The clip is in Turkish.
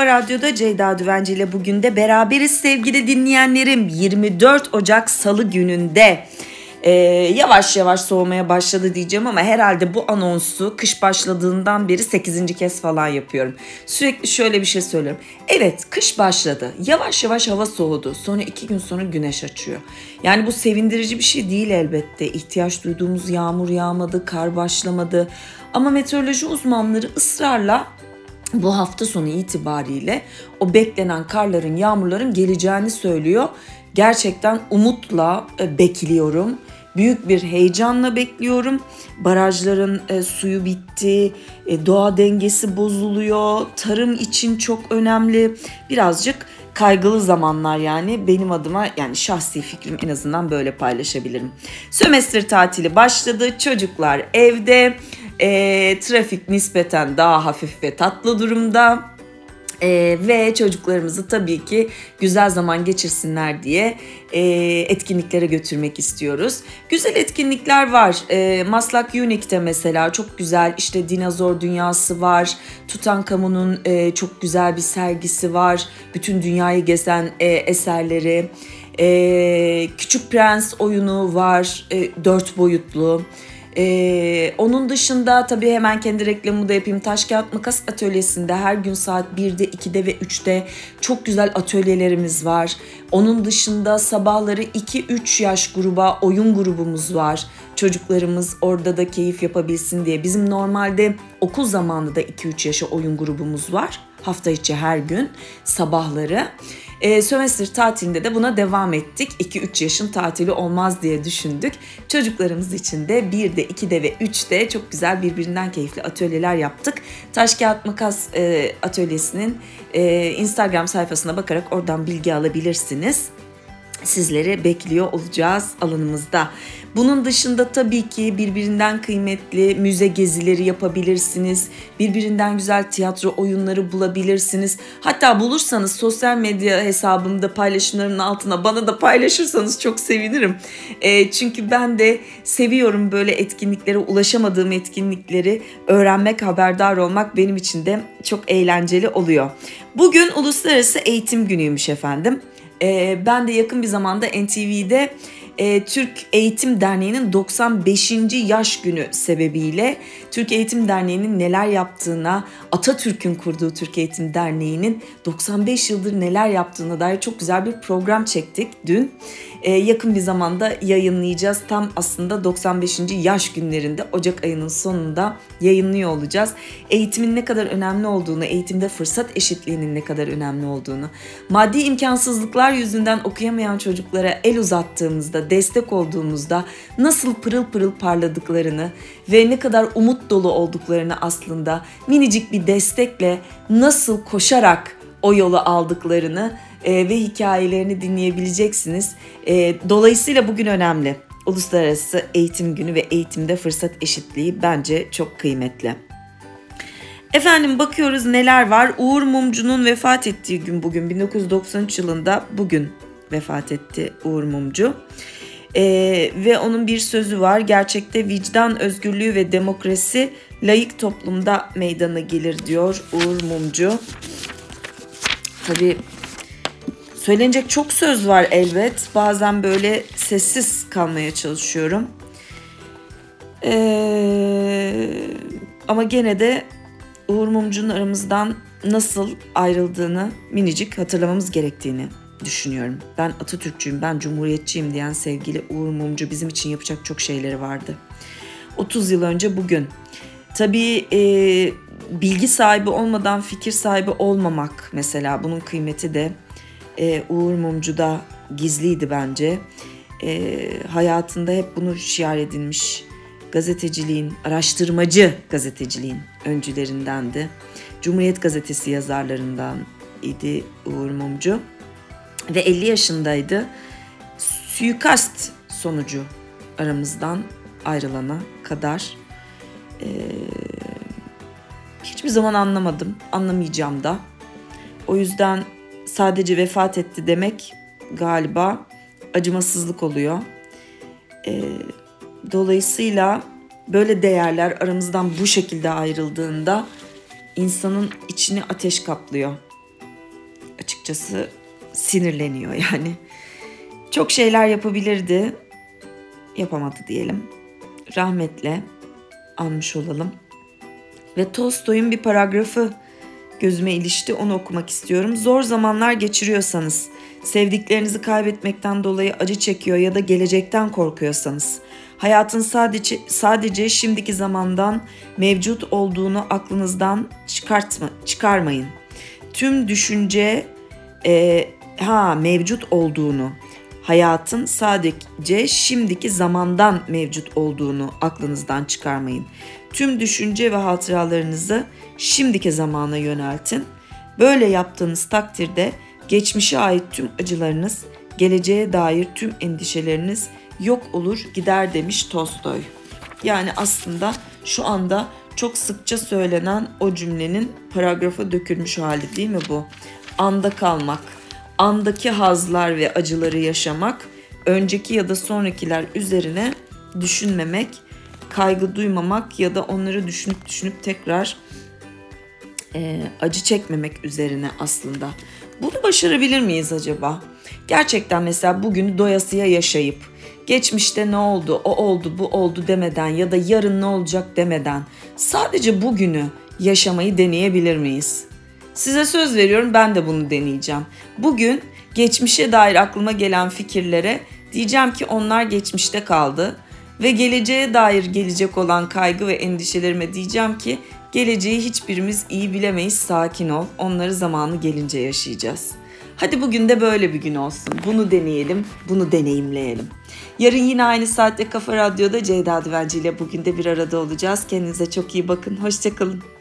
Kafa Radyo'da Ceyda Düvenci ile bugün de beraberiz sevgili dinleyenlerim. 24 Ocak Salı gününde e, yavaş yavaş soğumaya başladı diyeceğim ama herhalde bu anonsu kış başladığından beri 8. kez falan yapıyorum. Sürekli şöyle bir şey söylüyorum. Evet kış başladı. Yavaş yavaş hava soğudu. Sonra iki gün sonra güneş açıyor. Yani bu sevindirici bir şey değil elbette. İhtiyaç duyduğumuz yağmur yağmadı, kar başlamadı. Ama meteoroloji uzmanları ısrarla bu hafta sonu itibariyle o beklenen karların, yağmurların geleceğini söylüyor. Gerçekten umutla e, bekliyorum. Büyük bir heyecanla bekliyorum. Barajların e, suyu bitti, e, doğa dengesi bozuluyor. Tarım için çok önemli. Birazcık kaygılı zamanlar yani benim adıma yani şahsi fikrim en azından böyle paylaşabilirim. Sömestr tatili başladı. Çocuklar evde. E, trafik nispeten daha hafif ve tatlı durumda. Ee, ve çocuklarımızı tabii ki güzel zaman geçirsinler diye e, etkinliklere götürmek istiyoruz. Güzel etkinlikler var. E, Maslak Unique'de mesela çok güzel işte dinozor dünyası var. Tutankamon'un e, çok güzel bir sergisi var. Bütün dünyayı gezen e, eserleri. E, Küçük Prens oyunu var. E, dört boyutlu. Ee, onun dışında tabii hemen kendi reklamımı da yapayım. Taş Kağıt Makas Atölyesi'nde her gün saat 1'de, 2'de ve 3'te çok güzel atölyelerimiz var. Onun dışında sabahları 2-3 yaş gruba oyun grubumuz var. Çocuklarımız orada da keyif yapabilsin diye. Bizim normalde okul zamanında da 2-3 yaşa oyun grubumuz var. Hafta içi her gün sabahları. E, sömestr tatilinde de buna devam ettik. 2-3 yaşın tatili olmaz diye düşündük. Çocuklarımız için de 1'de, 2'de ve 3'te çok güzel birbirinden keyifli atölyeler yaptık. Taş Kağıt Makas e, atölyesinin e, Instagram sayfasına bakarak oradan bilgi alabilirsiniz sizleri bekliyor olacağız alanımızda. Bunun dışında tabii ki birbirinden kıymetli müze gezileri yapabilirsiniz. Birbirinden güzel tiyatro oyunları bulabilirsiniz. Hatta bulursanız sosyal medya hesabımda paylaşımlarımın altına bana da paylaşırsanız çok sevinirim. E, çünkü ben de seviyorum böyle etkinliklere ulaşamadığım etkinlikleri öğrenmek, haberdar olmak benim için de çok eğlenceli oluyor. Bugün Uluslararası Eğitim Günü'ymüş efendim. E, ben de yakın bir zamanda NTV'de e, Türk Eğitim Derneği'nin 95. yaş günü sebebiyle Türk Eğitim Derneği'nin neler yaptığına, Atatürk'ün kurduğu Türk Eğitim Derneği'nin 95 yıldır neler yaptığına dair çok güzel bir program çektik dün. E, yakın bir zamanda yayınlayacağız. Tam aslında 95. yaş günlerinde Ocak ayının sonunda yayınlıyor olacağız. Eğitimin ne kadar önemli olduğunu, eğitimde fırsat eşitliğinin ne kadar önemli olduğunu, maddi imkansızlıklar yüzünden okuyamayan çocuklara el uzattığımızda, destek olduğumuzda nasıl pırıl pırıl parladıklarını ve ne kadar umut dolu olduklarını aslında minicik bir destekle nasıl koşarak o yolu aldıklarını e, ve hikayelerini dinleyebileceksiniz. E, dolayısıyla bugün önemli. Uluslararası Eğitim Günü ve eğitimde fırsat eşitliği bence çok kıymetli. Efendim bakıyoruz neler var. Uğur Mumcu'nun vefat ettiği gün bugün 1993 yılında bugün vefat etti Uğur Mumcu. Ee, ve onun bir sözü var. Gerçekte vicdan, özgürlüğü ve demokrasi layık toplumda meydana gelir diyor Uğur Mumcu. Tabii Söylenecek çok söz var elbet. Bazen böyle sessiz kalmaya çalışıyorum. Ee, ama gene de Uğur Mumcu'nun aramızdan nasıl ayrıldığını minicik hatırlamamız gerektiğini düşünüyorum. Ben Atatürkçüyüm, ben Cumhuriyetçiyim diyen sevgili Uğur Mumcu bizim için yapacak çok şeyleri vardı. 30 yıl önce bugün. Tabii e, bilgi sahibi olmadan fikir sahibi olmamak mesela bunun kıymeti de e, Uğur Mumcu'da gizliydi bence. E, hayatında hep bunu şiar edilmiş gazeteciliğin, araştırmacı gazeteciliğin öncülerindendi. Cumhuriyet Gazetesi yazarlarından idi Uğur Mumcu ve 50 yaşındaydı. Suikast sonucu aramızdan ayrılana kadar e, hiçbir zaman anlamadım, anlamayacağım da. O yüzden sadece vefat etti demek galiba acımasızlık oluyor. E, dolayısıyla böyle değerler aramızdan bu şekilde ayrıldığında insanın içini ateş kaplıyor. açıkçası sinirleniyor yani. Çok şeyler yapabilirdi. Yapamadı diyelim. Rahmetle anmış olalım. Ve Tolstoy'un bir paragrafı gözüme ilişti. Onu okumak istiyorum. Zor zamanlar geçiriyorsanız, sevdiklerinizi kaybetmekten dolayı acı çekiyor ya da gelecekten korkuyorsanız, hayatın sadece sadece şimdiki zamandan mevcut olduğunu aklınızdan çıkartma çıkarmayın. Tüm düşünce e, ha mevcut olduğunu, hayatın sadece şimdiki zamandan mevcut olduğunu aklınızdan çıkarmayın. Tüm düşünce ve hatıralarınızı şimdiki zamana yöneltin. Böyle yaptığınız takdirde geçmişe ait tüm acılarınız, geleceğe dair tüm endişeleriniz yok olur gider demiş Tolstoy. Yani aslında şu anda çok sıkça söylenen o cümlenin paragrafa dökülmüş hali değil mi bu? Anda kalmak, andaki hazlar ve acıları yaşamak, önceki ya da sonrakiler üzerine düşünmemek, kaygı duymamak ya da onları düşünüp düşünüp tekrar e, acı çekmemek üzerine aslında. Bunu başarabilir miyiz acaba? Gerçekten mesela bugün doyasıya yaşayıp geçmişte ne oldu, o oldu, bu oldu demeden ya da yarın ne olacak demeden sadece bugünü yaşamayı deneyebilir miyiz? Size söz veriyorum ben de bunu deneyeceğim. Bugün geçmişe dair aklıma gelen fikirlere diyeceğim ki onlar geçmişte kaldı ve geleceğe dair gelecek olan kaygı ve endişelerime diyeceğim ki geleceği hiçbirimiz iyi bilemeyiz sakin ol onları zamanı gelince yaşayacağız. Hadi bugün de böyle bir gün olsun. Bunu deneyelim, bunu deneyimleyelim. Yarın yine aynı saatte Kafa Radyo'da Ceyda Düvenci ile bugün de bir arada olacağız. Kendinize çok iyi bakın. Hoşçakalın.